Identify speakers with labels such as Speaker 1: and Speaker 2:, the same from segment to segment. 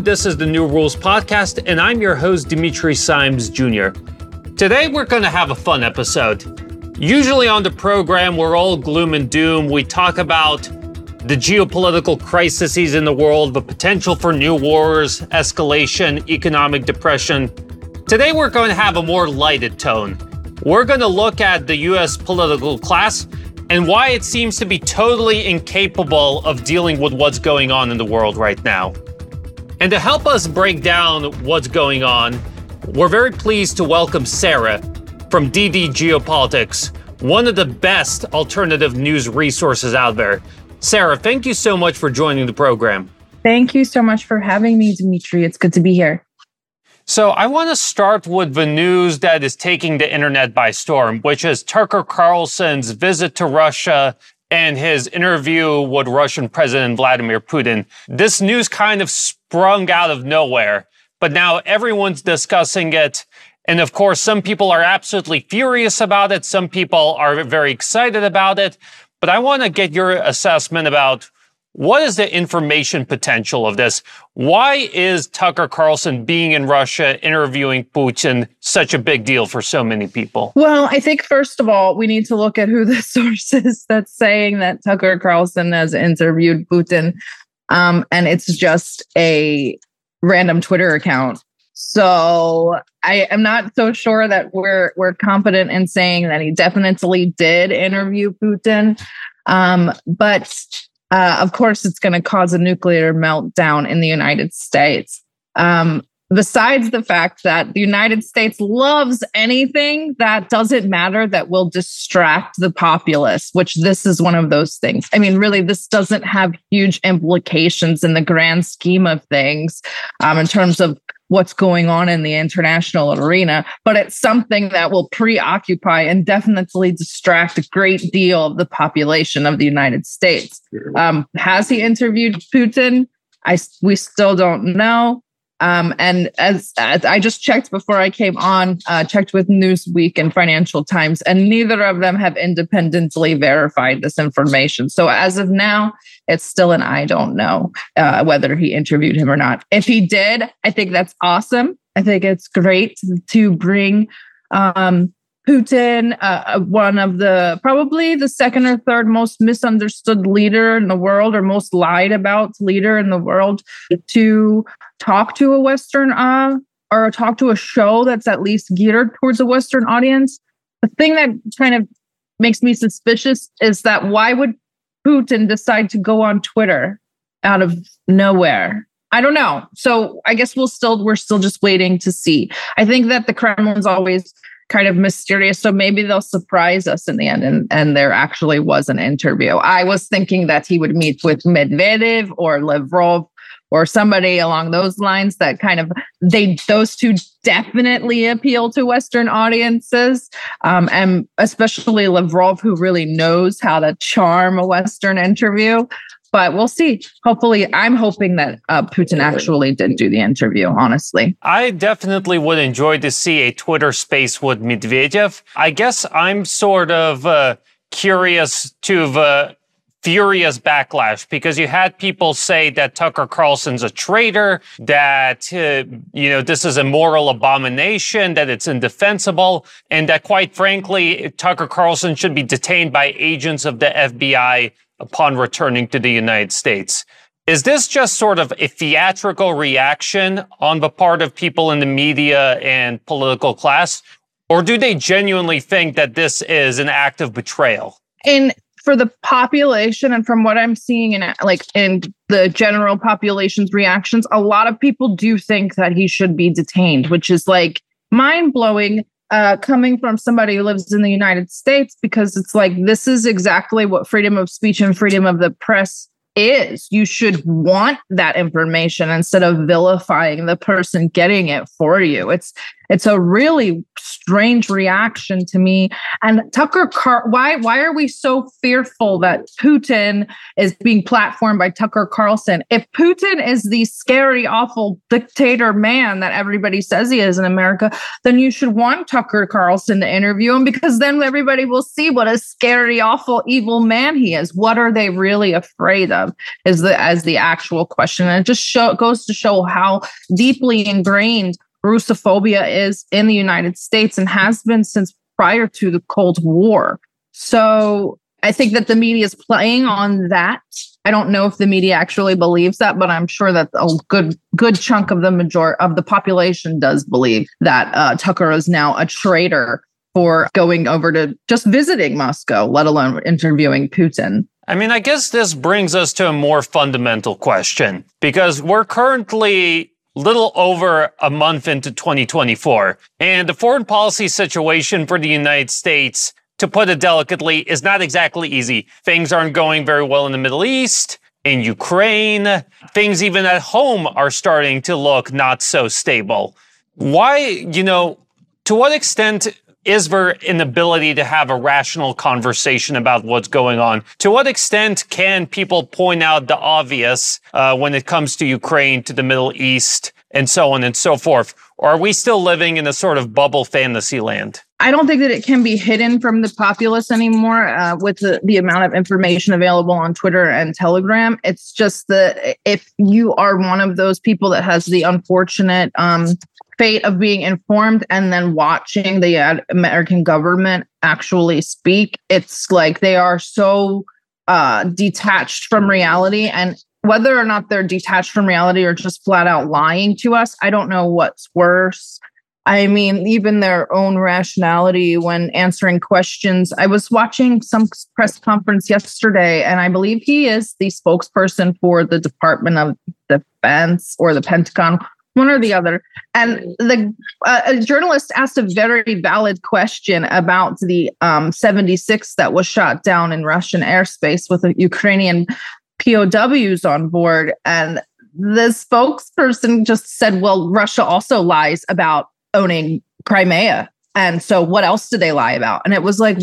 Speaker 1: This is the New Rules Podcast, and I'm your host, Dimitri Simes Jr. Today, we're going to have a fun episode. Usually on the program, we're all gloom and doom. We talk about the geopolitical crises in the world, the potential for new wars, escalation, economic depression. Today, we're going to have a more lighted tone. We're going to look at the US political class and why it seems to be totally incapable of dealing with what's going on in the world right now. And to help us break down what's going on, we're very pleased to welcome Sarah from DD Geopolitics, one of the best alternative news resources out there. Sarah, thank you so much for joining the program.
Speaker 2: Thank you so much for having me, Dimitri. It's good to be here.
Speaker 1: So, I want to start with the news that is taking the internet by storm, which is Tucker Carlson's visit to Russia and his interview with Russian President Vladimir Putin. This news kind of sprung out of nowhere, but now everyone's discussing it. And of course, some people are absolutely furious about it. Some people are very excited about it. But I want to get your assessment about what is the information potential of this? Why is Tucker Carlson being in Russia interviewing Putin such a big deal for so many people?
Speaker 2: Well, I think first of all, we need to look at who the source is that's saying that Tucker Carlson has interviewed Putin. Um, and it's just a random Twitter account. So I am not so sure that we're we're confident in saying that he definitely did interview Putin. Um, but uh, of course, it's going to cause a nuclear meltdown in the United States. Um, besides the fact that the United States loves anything that doesn't matter that will distract the populace, which this is one of those things. I mean, really, this doesn't have huge implications in the grand scheme of things um, in terms of what's going on in the international arena, but it's something that will preoccupy and definitely distract a great deal of the population of the United States. Um, has he interviewed Putin? I we still don't know. Um, and as, as, I just checked before I came on, uh, checked with Newsweek and Financial Times, and neither of them have independently verified this information. So as of now, it's still an I don't know uh, whether he interviewed him or not. If he did, I think that's awesome. I think it's great to bring um, Putin, uh, uh, one of the probably the second or third most misunderstood leader in the world or most lied about leader in the world, to talk to a Western uh, or talk to a show that's at least geared towards a Western audience. The thing that kind of makes me suspicious is that why would Putin decide to go on Twitter out of nowhere? I don't know. So I guess we'll still we're still just waiting to see. I think that the Kremlin's always kind of mysterious. So maybe they'll surprise us in the end. And, and there actually was an interview. I was thinking that he would meet with Medvedev or Lavrov or somebody along those lines that kind of they those two definitely appeal to western audiences um, and especially lavrov who really knows how to charm a western interview but we'll see. Hopefully, I'm hoping that uh, Putin actually did do the interview, honestly.
Speaker 1: I definitely would enjoy to see a Twitter space with Medvedev. I guess I'm sort of uh, curious to the furious backlash because you had people say that Tucker Carlson's a traitor, that, uh, you know, this is a moral abomination, that it's indefensible, and that quite frankly, Tucker Carlson should be detained by agents of the FBI upon returning to the United States. Is this just sort of a theatrical reaction on the part of people in the media and political class? Or do they genuinely think that this is an act of betrayal?
Speaker 2: And for the population and from what I'm seeing in like in the general population's reactions, a lot of people do think that he should be detained, which is like mind blowing uh, coming from somebody who lives in the United States because it's like this is exactly what freedom of speech and freedom of the press is. You should want that information instead of vilifying the person getting it for you. It's it's a really strange reaction to me. And Tucker Car why why are we so fearful that Putin is being platformed by Tucker Carlson? If Putin is the scary, awful dictator man that everybody says he is in America, then you should want Tucker Carlson to interview him because then everybody will see what a scary, awful, evil man he is. What are they really afraid of? Of is the as the actual question. And it just show, goes to show how deeply ingrained Russophobia is in the United States and has been since prior to the Cold War. So I think that the media is playing on that. I don't know if the media actually believes that, but I'm sure that a good good chunk of the major of the population does believe that uh, Tucker is now a traitor for going over to just visiting Moscow, let alone interviewing Putin.
Speaker 1: I mean, I guess this brings us to a more fundamental question because we're currently little over a month into 2024, and the foreign policy situation for the United States to put it delicately, is not exactly easy. Things aren't going very well in the Middle East, in Ukraine. Things even at home are starting to look not so stable. Why, you know, to what extent is there an ability to have a rational conversation about what's going on? To what extent can people point out the obvious uh, when it comes to Ukraine, to the Middle East, and so on and so forth? Or are we still living in a sort of bubble fantasy land?
Speaker 2: I don't think that it can be hidden from the populace anymore uh, with the, the amount of information available on Twitter and Telegram. It's just that if you are one of those people that has the unfortunate um, fate of being informed and then watching the American government actually speak, it's like they are so uh, detached from reality. And whether or not they're detached from reality or just flat out lying to us, I don't know what's worse. I mean, even their own rationality when answering questions. I was watching some press conference yesterday, and I believe he is the spokesperson for the Department of Defense or the Pentagon, one or the other. And the uh, a journalist asked a very valid question about the um, 76 that was shot down in Russian airspace with a Ukrainian POWs on board, and the spokesperson just said, "Well, Russia also lies about owning Crimea. And so what else did they lie about? And it was like,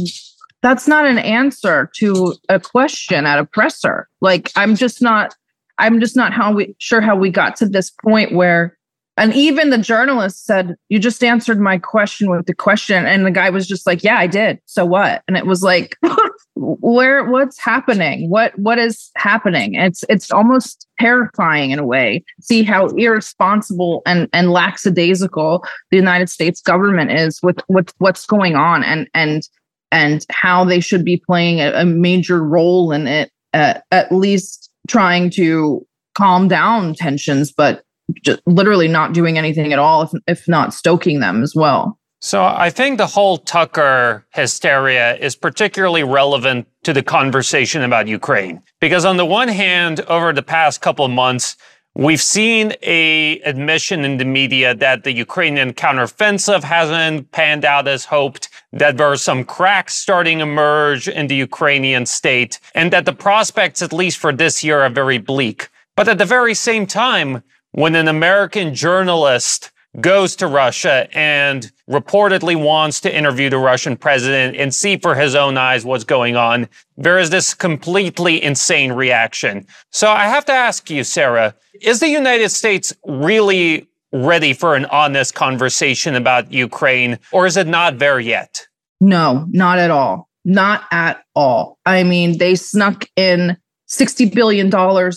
Speaker 2: that's not an answer to a question at a presser. Like, I'm just not, I'm just not how we sure how we got to this point where and even the journalist said, You just answered my question with the question. And the guy was just like, Yeah, I did. So what? And it was like, where what's happening? What what is happening? It's it's almost terrifying in a way. See how irresponsible and, and lackadaisical the United States government is with, with what's going on and and and how they should be playing a, a major role in it, uh, at least trying to calm down tensions, but just literally not doing anything at all, if, if not stoking them as well.
Speaker 1: So I think the whole Tucker hysteria is particularly relevant to the conversation about Ukraine. Because on the one hand, over the past couple of months, we've seen a admission in the media that the Ukrainian counteroffensive hasn't panned out as hoped, that there are some cracks starting to emerge in the Ukrainian state, and that the prospects, at least for this year, are very bleak. But at the very same time, when an American journalist goes to Russia and reportedly wants to interview the Russian president and see for his own eyes what's going on, there is this completely insane reaction. So I have to ask you, Sarah, is the United States really ready for an honest conversation about Ukraine, or is it not there yet?
Speaker 2: No, not at all. Not at all. I mean, they snuck in $60 billion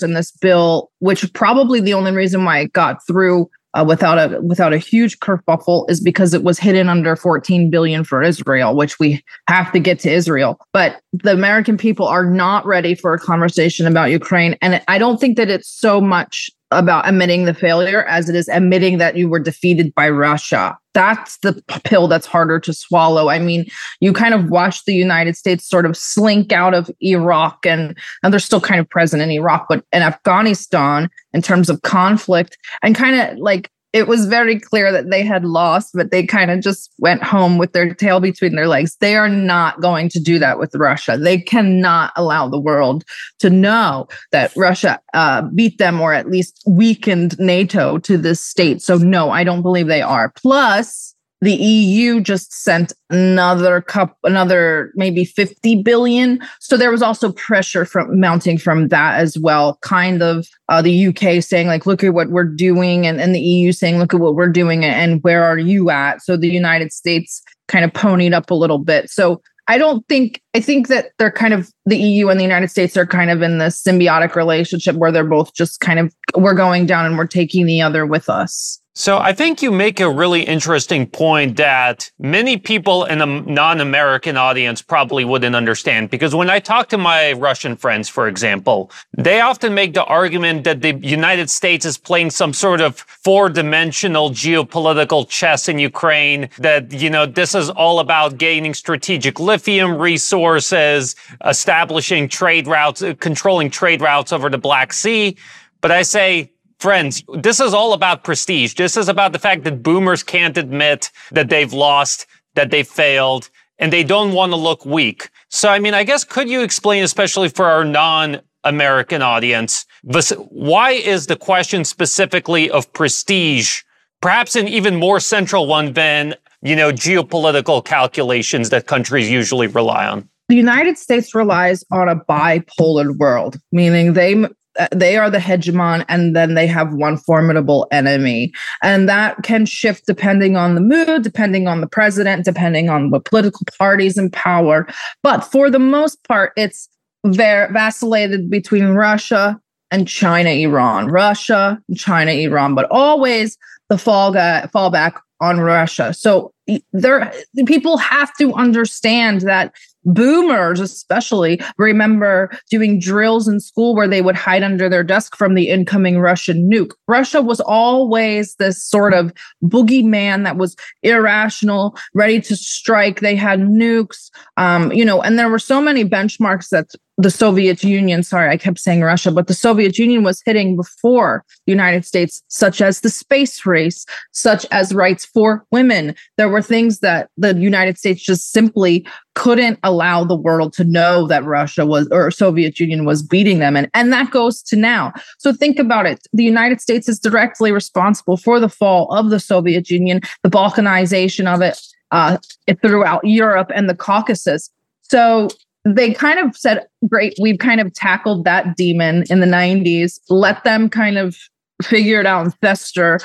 Speaker 2: in this bill, which probably the only reason why it got through uh, without a without a huge kerfuffle is because it was hidden under 14 billion for Israel, which we have to get to Israel. But the American people are not ready for a conversation about Ukraine, and I don't think that it's so much about admitting the failure as it is admitting that you were defeated by Russia. That's the pill that's harder to swallow. I mean, you kind of watch the United States sort of slink out of Iraq and, and they're still kind of present in Iraq, but in Afghanistan in terms of conflict and kind of like it was very clear that they had lost, but they kind of just went home with their tail between their legs. They are not going to do that with Russia. They cannot allow the world to know that Russia uh, beat them or at least weakened NATO to this state. So, no, I don't believe they are. Plus, the EU just sent another cup, another maybe 50 billion. So there was also pressure from mounting from that as well. Kind of uh, the UK saying like, look at what we're doing, and, and the EU saying, look at what we're doing, and where are you at? So the United States kind of ponied up a little bit. So I don't think I think that they're kind of the EU and the United States are kind of in this symbiotic relationship where they're both just kind of we're going down and we're taking the other with us.
Speaker 1: So I think you make a really interesting point that many people in a non-American audience probably wouldn't understand because when I talk to my Russian friends, for example, they often make the argument that the United States is playing some sort of four-dimensional geopolitical chess in Ukraine, that, you know, this is all about gaining strategic lithium resources, establishing trade routes, controlling trade routes over the Black Sea. But I say, Friends, this is all about prestige. This is about the fact that boomers can't admit that they've lost, that they failed, and they don't want to look weak. So, I mean, I guess could you explain, especially for our non American audience, why is the question specifically of prestige perhaps an even more central one than, you know, geopolitical calculations that countries usually rely on?
Speaker 2: The United States relies on a bipolar world, meaning they Uh, they are the hegemon and then they have one formidable enemy. And that can shift depending on the mood depending on the president depending on what political parties in power. But for the most part it's very vacillated between russia and china iran. Russia china iran but always the fall guy, fallback on russia. So there people have to understand that boomers especially remember doing drills in school where they would hide under their desk from the incoming russian nuke. Russia was always this sort of boogeyman that was irrational ready to strike. They had nukes um, you know and there were so many benchmarks that the Soviet Union, sorry, I kept saying Russia, but the Soviet Union was hitting before the United States, such as the space race, such as rights for women. There were things that the United States just simply couldn't allow the world to know that Russia was or Soviet Union was beating them. And, and that goes to now. So think about it. The United States is directly responsible for the fall of the Soviet Union, the balkanization of it uh, throughout Europe and the Caucasus. So they kind of said, great, we've kind of tackled that demon in the 90s. Let them kind of figure it out and fester.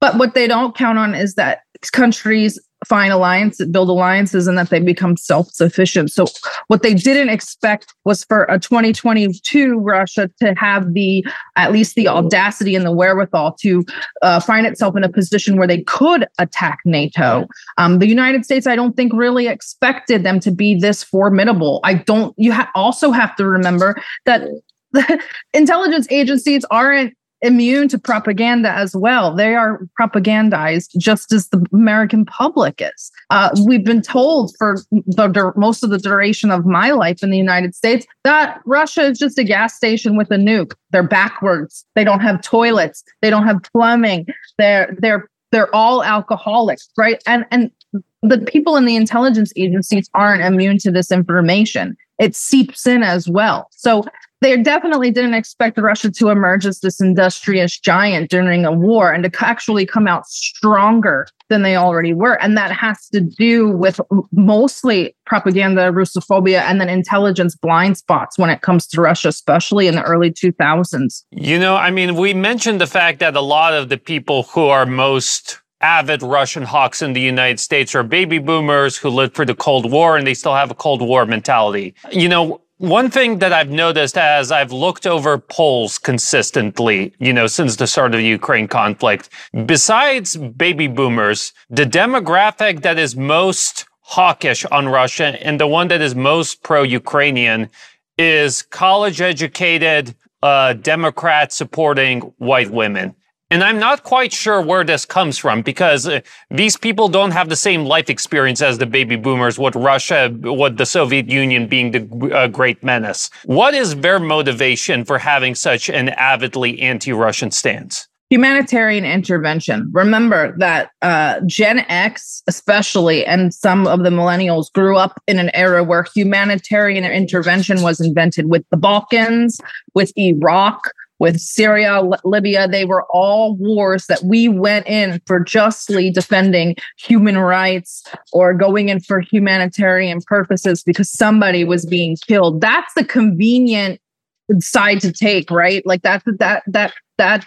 Speaker 2: But what they don't count on is that countries find alliances, build alliances, and that they become self sufficient. So, what they didn't expect was for a 2022 Russia to have the at least the audacity and the wherewithal to uh, find itself in a position where they could attack NATO. Um, the United States, I don't think, really expected them to be this formidable. I don't. You ha- also have to remember that. the intelligence agencies aren't immune to propaganda as well. They are propagandized just as the American public is. Uh, we've been told for the, most of the duration of my life in the United States that Russia is just a gas station with a nuke. They're backwards. They don't have toilets. They don't have plumbing. They're they're they're all alcoholics, right? And and the people in the intelligence agencies aren't immune to this information. It seeps in as well. So they definitely didn't expect Russia to emerge as this industrious giant during a war and to actually come out stronger than they already were. And that has to do with mostly propaganda, Russophobia, and then intelligence blind spots when it comes to Russia, especially in the early 2000s.
Speaker 1: You know, I mean, we mentioned the fact that a lot of the people who are most avid Russian hawks in the United States are baby boomers who lived through the Cold War and they still have a Cold War mentality. You know, one thing that I've noticed as I've looked over polls consistently, you know, since the start of the Ukraine conflict, besides baby boomers, the demographic that is most hawkish on Russia and the one that is most pro Ukrainian is college educated uh, Democrat supporting white women. And I'm not quite sure where this comes from because uh, these people don't have the same life experience as the baby boomers, what Russia, what the Soviet Union being the uh, great menace. What is their motivation for having such an avidly anti Russian stance?
Speaker 2: Humanitarian intervention. Remember that uh, Gen X, especially, and some of the millennials grew up in an era where humanitarian intervention was invented with the Balkans, with Iraq, with Syria, Libya. They were all wars that we went in for justly defending human rights or going in for humanitarian purposes because somebody was being killed. That's the convenient side to take, right? Like that that that that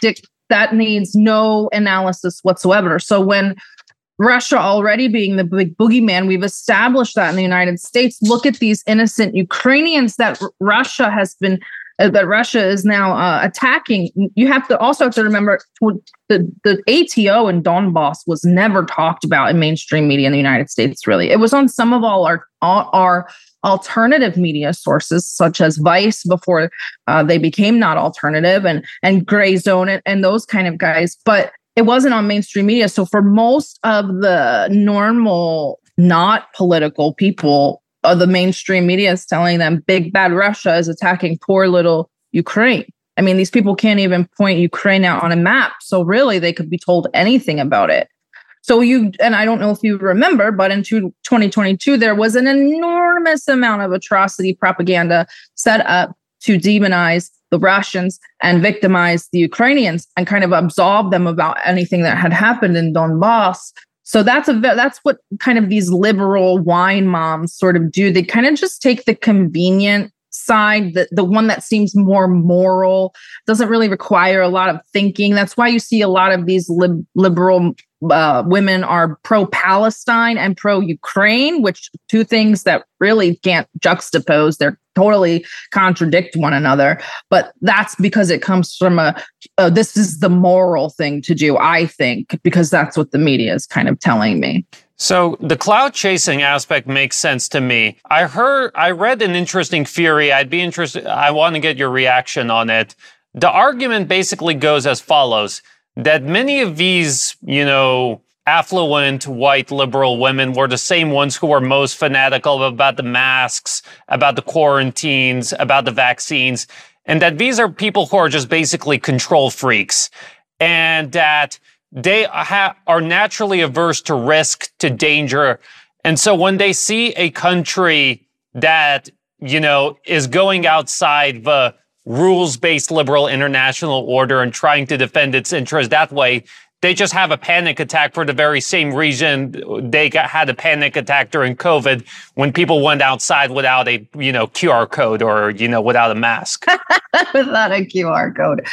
Speaker 2: that needs no analysis whatsoever. So when Russia already being the big boogeyman. We've established that in the United States. Look at these innocent Ukrainians that R- Russia has been that Russia is now uh, attacking. You have to also have to remember the the ATO in Donbass was never talked about in mainstream media in the United States. Really, it was on some of all our all our alternative media sources such as Vice before uh, they became not alternative and and Gray Zone and, and those kind of guys, but it wasn't on mainstream media. So for most of the normal, not political people, uh, the mainstream media is telling them big bad Russia is attacking poor little Ukraine. I mean, these people can't even point Ukraine out on a map. So really, they could be told anything about it. So you and I don't know if you remember, but in 2022 there was an enormous amount of atrocity propaganda set up to demonize the Russians and victimize the Ukrainians and kind of absolve them about anything that had happened in Donbass. So that's a that's what kind of these liberal wine moms sort of do. They kind of just take the convenient side, the, the one that seems more moral, doesn't really require a lot of thinking. That's why you see a lot of these lib- liberal uh, women are pro Palestine and pro Ukraine, which two things that really can't juxtapose. They're totally contradict one another. But that's because it comes from a this is the moral thing to do, I think, because that's what the media is kind of telling me.
Speaker 1: So the cloud chasing aspect makes sense to me. I heard, I read an interesting theory. I'd be interested. I want to get your reaction on it. The argument basically goes as follows: that many of these, you know, affluent white liberal women were the same ones who were most fanatical about the masks, about the quarantines, about the vaccines, and that these are people who are just basically control freaks, and that they ha- are naturally averse to risk, to danger. And so when they see a country that, you know, is going outside the rules based liberal international order and trying to defend its interests that way, they just have a panic attack for the very same reason they got, had a panic attack during COVID when people went outside without a, you know, QR code or, you know, without a mask.
Speaker 2: without a QR code.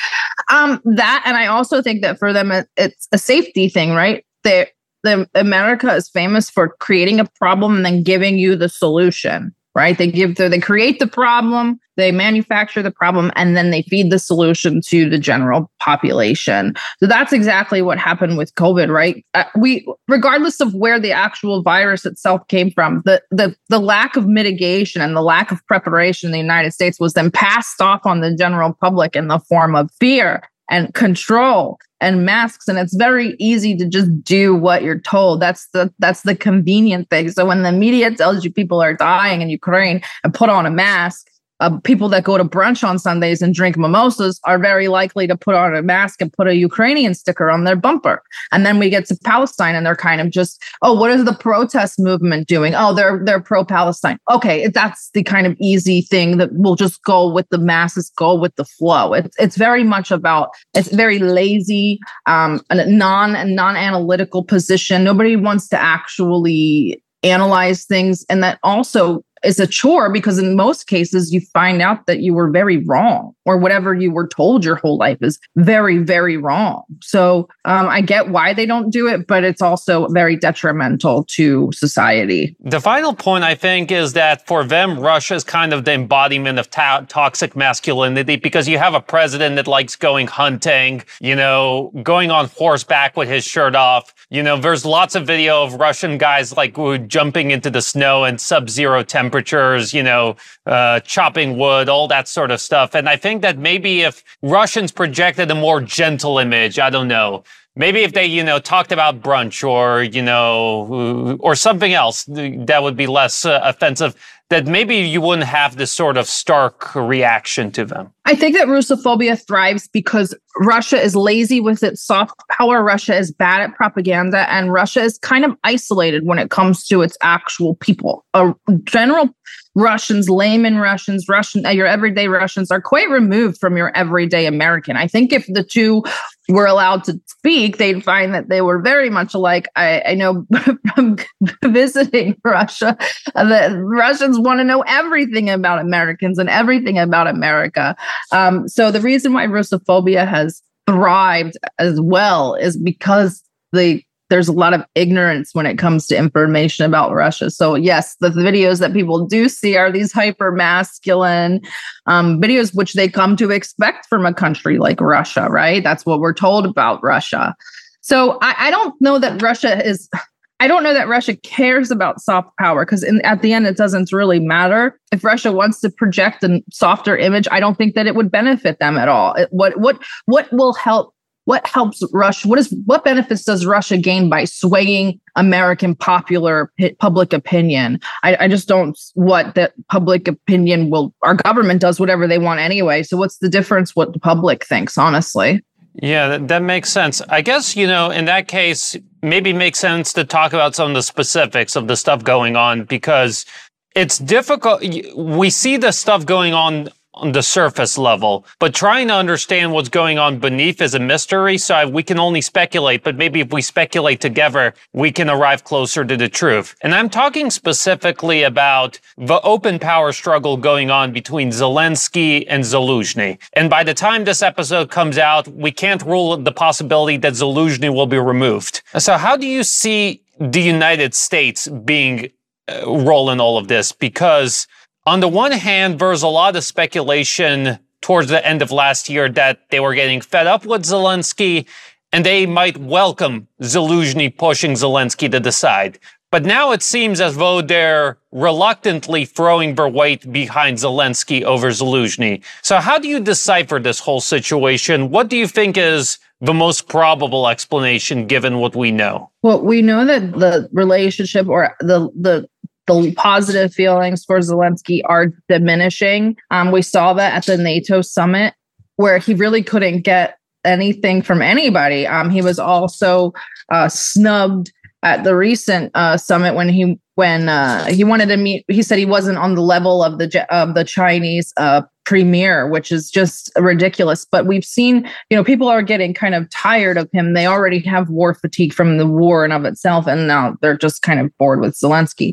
Speaker 2: Um, that, and I also think that for them, it, it's a safety thing, right? They, the America is famous for creating a problem and then giving you the solution right? They give the, they create the problem, they manufacture the problem, and then they feed the solution to the general population. So that's exactly what happened with COVID, right? Uh, we, regardless of where the actual virus itself came from, the the the lack of mitigation and the lack of preparation in the United States was then passed off on the general public in the form of fear and control and masks and it's very easy to just do what you're told. That's the that's the convenient thing. So when the media tells you people are dying in ukraine and put on a mask uh, people that go to brunch on Sundays and drink mimosas are very likely to put on a mask and put a Ukrainian sticker on their bumper. And then we get to Palestine and they're kind of just, oh, what is the protest movement doing? Oh, they're they're pro-Palestine. Okay, that's the kind of easy thing that will just go with the masses, go with the flow. It's it's very much about it's very lazy, um, a non non-analytical position. Nobody wants to actually analyze things and that also is a chore because in most cases you find out that you were very wrong or whatever you were told your whole life is very very wrong. So um, i get why they don't do it but it's also very detrimental to society.
Speaker 1: The final point i think is that for them russia is kind of the embodiment of toxic masculinity because you have a president that likes going hunting you know going on horseback with his shirt off. You know there's lots of video of russian guys like jumping into the snow and sub-zero temperatures temperatures, you know, uh, chopping wood, all that sort of stuff. And I think that maybe if Russians projected a more gentle image, I don't know, maybe if they, you know, talked about brunch or, you know, or something else that would be less uh, offensive, that maybe you wouldn't have this sort of stark reaction to them.
Speaker 2: I think that Russophobia thrives because Russia is lazy with its soft power. Russia is bad at propaganda, and Russia is kind of isolated when it comes to its actual people. General Russians, layman Russians, Russian, uh, your everyday Russians are quite removed from your everyday American. I think if the two were allowed to speak, they'd find that they were very much alike. I, I know from visiting Russia that Russians want to know everything about Americans and everything about America. Um, so the reason why Russophobia has thrived as well is because the there's a lot of ignorance when it comes to information about Russia. So yes, the videos that people do see are these hyper masculine um, videos, which they come to expect from a country like Russia, right? That's what we're told about Russia. So I, I don't know that Russia is. I don't know that Russia cares about soft power because at the end, it doesn't really matter. If Russia wants to project a softer image, I don't think that it would benefit them at all. It, what what what will help what helps Russia? What is what benefits does Russia gain by swaying American popular public opinion? I, I just don't what that public opinion will. Our government does whatever they want anyway. So what's the difference? What the public thinks, honestly.
Speaker 1: Yeah, that, that makes sense. I guess you know in that case, maybe makes sense to talk about some of the specifics of the stuff going on because it's difficult. We see the stuff going on on the surface level, but trying to understand what's going on beneath is a mystery. So we can only speculate, but maybe if we speculate together, we can arrive closer to the truth. And I'm talking specifically about the open power struggle going on between Zelensky and Zaluzhny. And by the time this episode comes out, we can't rule the possibility that Zaluzhny will be removed. So how do you see the United States being uh, role in all of this? Because on the one hand, there's a lot of speculation towards the end of last year that they were getting fed up with Zelensky and they might welcome Zelensky pushing Zelensky to the side. But now it seems as though they're reluctantly throwing their weight behind Zelensky over Zelensky. So how do you decipher this whole situation? What do you think is the most probable explanation given what we know?
Speaker 2: Well, we know that the relationship or the the the positive feelings for Zelensky are diminishing. Um, we saw that at the NATO summit where he really couldn't get anything from anybody. Um, he was also uh, snubbed at the recent uh, summit when he when uh, he wanted to meet. He said he wasn't on the level of the of the Chinese uh, premier, which is just ridiculous. But we've seen, you know, people are getting kind of tired of him. They already have war fatigue from the war and of itself, and now they're just kind of bored with Zelensky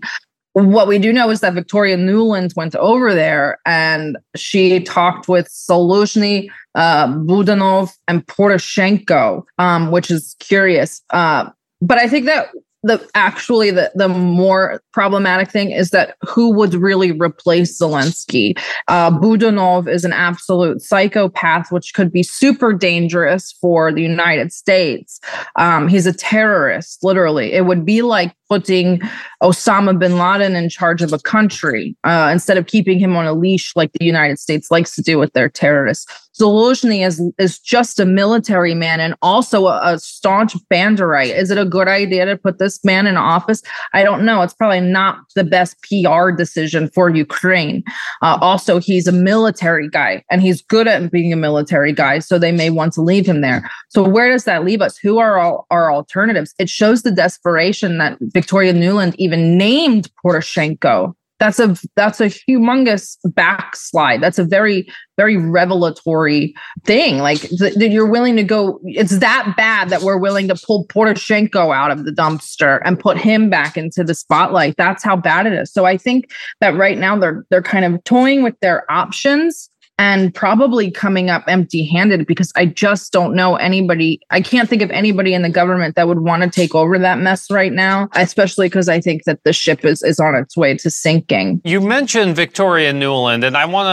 Speaker 2: what we do know is that Victoria Nuland went over there and she talked with Zaluzhny, uh, Budanov, and Poroshenko, um, which is curious. Uh, but I think that the actually the, the more problematic thing is that who would really replace Zelensky? Uh, Budanov is an absolute psychopath, which could be super dangerous for the United States. Um, he's a terrorist, literally. It would be like putting Osama bin Laden in charge of a country uh, instead of keeping him on a leash like the United States likes to do with their terrorists. Zaluzhny is is just a military man and also a, a, staunch Banderite. Is it a good idea to put this man in office? I don't know. It's probably not the best PR decision for Ukraine. Uh, also, he's a military guy and he's good at being a military guy, so they may want to leave him there. So where does that leave us? Who are all our alternatives? It shows the desperation that Victoria Nuland even named Poroshenko. That's a that's a humongous backslide. That's a very very revelatory thing. Like that you're willing to go it's that bad that we're willing to pull poroshenko out of the dumpster and put him back into the spotlight. That's how bad it is. So i think that right now they're they're kind of toying with their options and probably coming up empty handed because I just don't know anybody. I can't think of anybody in the government that would want to take over that mess right now, especially because I think that the ship is, is on its way to sinking.
Speaker 1: You mentioned Victoria Nuland, and I want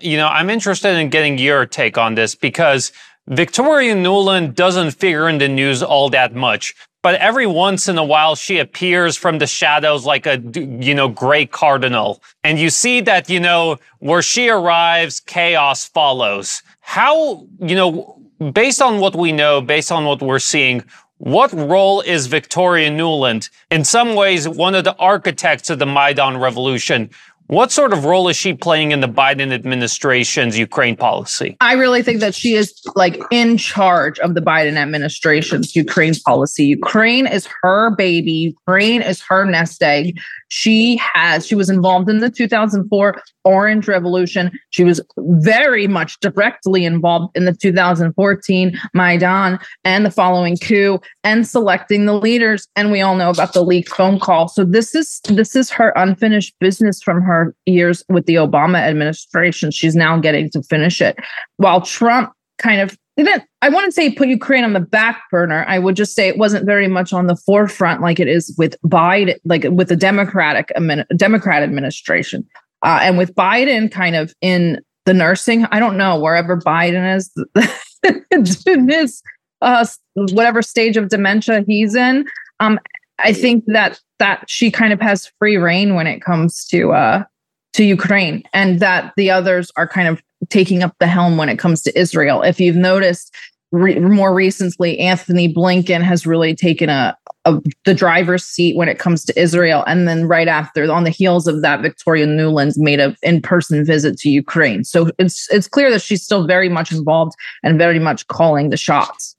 Speaker 1: to, you know, I'm interested in getting your take on this because Victoria Nuland doesn't figure in the news all that much but every once in a while she appears from the shadows like a you know gray cardinal and you see that you know where she arrives chaos follows how you know based on what we know based on what we're seeing what role is Victoria Nuland In some ways, one of the architects of the Maidan revolution. What sort of role is she playing in the Biden administration's Ukraine policy?
Speaker 2: I really think that she is like in charge of the Biden administration's Ukraine policy. Ukraine is her baby. Ukraine is her nest egg. She has, she was involved in the 2004 Orange Revolution. She was very much directly involved in the 2014 Maidan and the following coup and selecting the leaders. And we all know about the leaked phone call. So this is this is her unfinished business from her years with the Obama administration. She's now getting to finish it. While Trump kind of didn't I wouldn't say put Ukraine on the back burner. I would just say it wasn't very much on the forefront like it is with Biden, like with the Democratic Democrat administration, uh, and with Biden kind of in the nursing. I don't know wherever Biden is, in this uh, whatever stage of dementia he's in. Um, I think that that she kind of has free rein when it comes to uh, to Ukraine, and that the others are kind of taking up the helm when it comes to Israel. If you've noticed, re- more recently, Antony Blinken has really taken a, a, the driver's seat when it comes to Israel, and then right after, on the heels of that, Victoria Nuland made an in-person visit to Ukraine. So it's it's clear that she's still very much involved and very much calling the shots.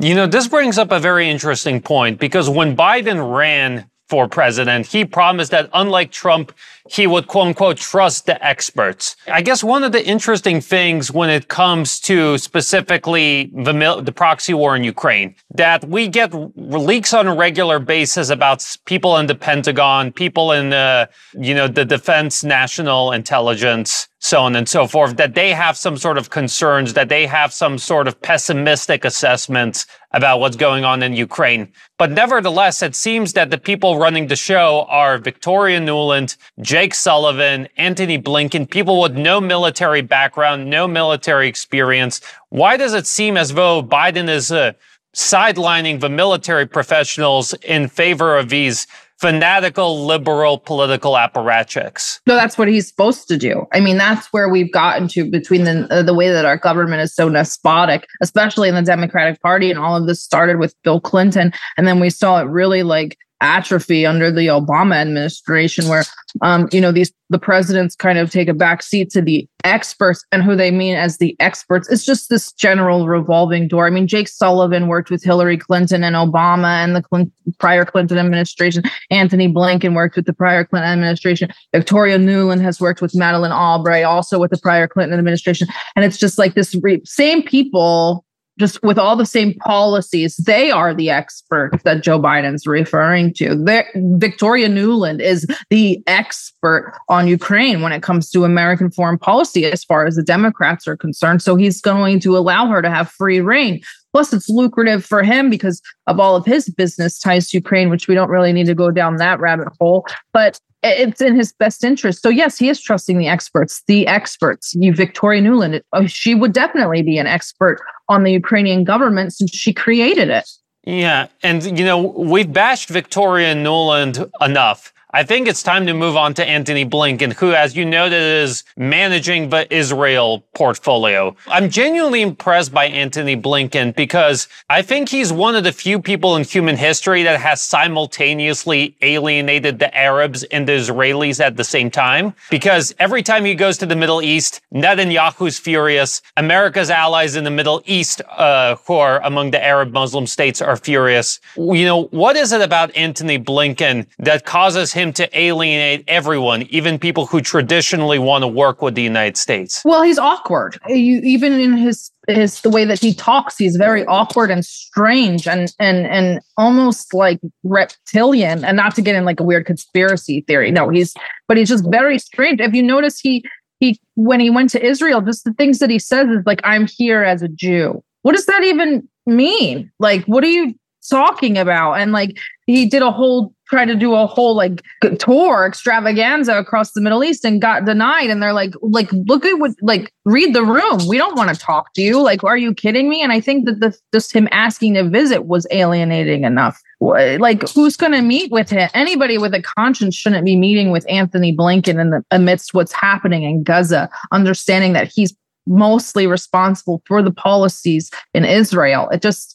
Speaker 1: You know, this brings up a very interesting point because when Biden ran for president, he promised that unlike Trump, he would quote unquote trust the experts. I guess one of the interesting things when it comes to specifically the, the proxy war in Ukraine, that we get leaks on a regular basis about people in the Pentagon, people in the, you know, the defense national intelligence so on and so forth, that they have some sort of concerns, that they have some sort of pessimistic assessments about what's going on in Ukraine. But nevertheless, it seems that the people running the show are Victoria Nuland, Jake Sullivan, Antony Blinken, people with no military background, no military experience. Why does it seem as though Biden is uh, sidelining the military professionals in favor of these fanatical liberal political apparatchiks.
Speaker 2: No, that's what he's supposed to do. I mean, that's where we've gotten to between the uh, the way that our government is so despotic, especially in the Democratic Party, and all of this started with Bill Clinton, and then we saw it really like atrophy under the Obama administration, where um, you know these the presidents kind of take a back seat to the experts, and who they mean as the experts. It's just this general revolving door. I mean, Jake Sullivan worked with Hillary Clinton and Obama and the prior Clinton administration. Antony Blinken worked with the prior Clinton administration. Victoria Nuland has worked with Madeleine Albright, also with the prior Clinton administration. And it's just like this re- same people just with all the same policies, they are the expert that Joe Biden's referring to. They're, Victoria Nuland is the expert on Ukraine when it comes to American foreign policy, as far as the Democrats are concerned. So he's going to allow her to have free rein. Plus, it's lucrative for him because of all of his business ties to Ukraine, which we don't really need to go down that rabbit hole. But it's in his best interest. So yes, he is trusting the experts. The experts, you Victoria Nuland, oh, she would definitely be an expert on the Ukrainian government since she created it.
Speaker 1: Yeah, and you know we've bashed Victoria Nuland enough. I think it's time to move on to Antony Blinken, who, as you noted, is managing the Israel portfolio. I'm genuinely impressed by Antony Blinken because I think he's one of the few people in human history that has simultaneously alienated the Arabs and the Israelis at the same time. Because every time he goes to the Middle East, Netanyahu's furious. America's allies in the Middle East, uh, who are among the Arab Muslim states, are furious. You know, what is it about Antony Blinken that causes him him to alienate everyone, even people who traditionally want to work with the United States?
Speaker 2: Well, he's awkward. You, even in his his the way that he talks, he's very awkward and strange and and and almost like reptilian. And not to get in like a weird conspiracy theory. No, he's but he's just very strange. If you notice, he he when he went to Israel, just the things that he says is like, "I'm here as a Jew." What does that even mean? Like, what are you talking about? And like, he did a whole tried to do a whole like tour extravaganza across the Middle East and got denied. And they're like, like, look at what, like, read the room. We don't want to talk to you. Like, are you kidding me? And I think that the, just him asking to visit was alienating enough. Like, who's going to meet with him? Anybody with a conscience shouldn't be meeting with Antony Blinken in the amidst what's happening in Gaza, understanding that he's mostly responsible for the policies in Israel. It just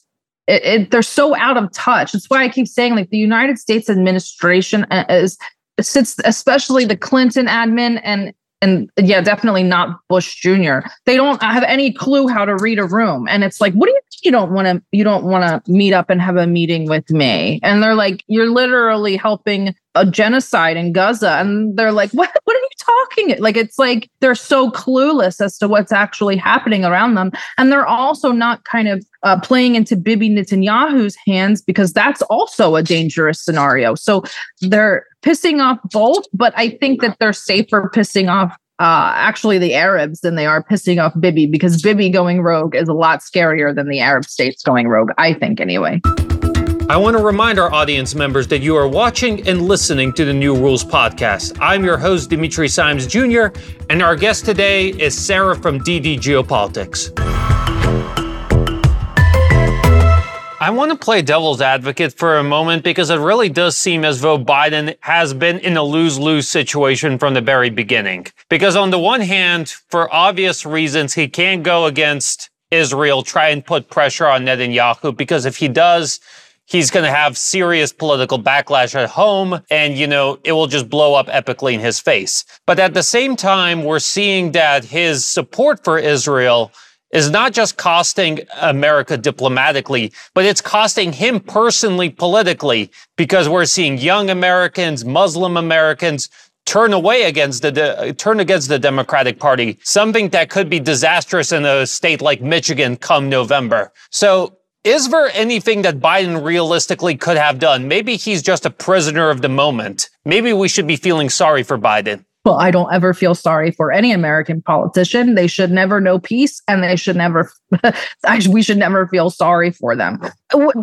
Speaker 2: it, it, they're so out of touch. That's why I keep saying like the United States administration uh, is sits, especially the Clinton admin and and yeah, definitely not Bush Jr. They don't have any clue how to read a room, and it's like, what do you you don't want to you don't want to meet up and have a meeting with me? And they're like, you're literally helping a genocide in Gaza, and they're like, what what are you talking? It? Like it's like they're so clueless as to what's actually happening around them, and they're also not kind of uh, playing into Bibi Netanyahu's hands because that's also a dangerous scenario. So they're pissing off both, but I think that they're safer pissing off uh, actually the Arabs than they are pissing off Bibi because Bibi going rogue is a lot scarier than the Arab states going rogue, I think, anyway.
Speaker 1: I want to remind our audience members that you are watching and listening to the New Rules podcast. I'm your host, Dimitri Simes Jr., and our guest today is Sarah from DD Geopolitics. I want to play devil's advocate for a moment because it really does seem as though Biden has been in a lose lose situation from the very beginning. Because on the one hand, for obvious reasons, he can't go against Israel, try and put pressure on Netanyahu, because if he does, he's going to have serious political backlash at home and, you know, it will just blow up epically in his face. But at the same time, we're seeing that his support for Israel is not just costing America diplomatically, but it's costing him personally politically because we're seeing young Americans, Muslim Americans turn away against the de- turn against the Democratic Party, something that could be disastrous in a state like Michigan come November. So is there anything that Biden realistically could have done? Maybe he's just a prisoner of the moment. Maybe we should be feeling sorry for Biden.
Speaker 2: Well, I don't ever feel sorry for any American politician. They should never know peace and they should never, we should never feel sorry for them.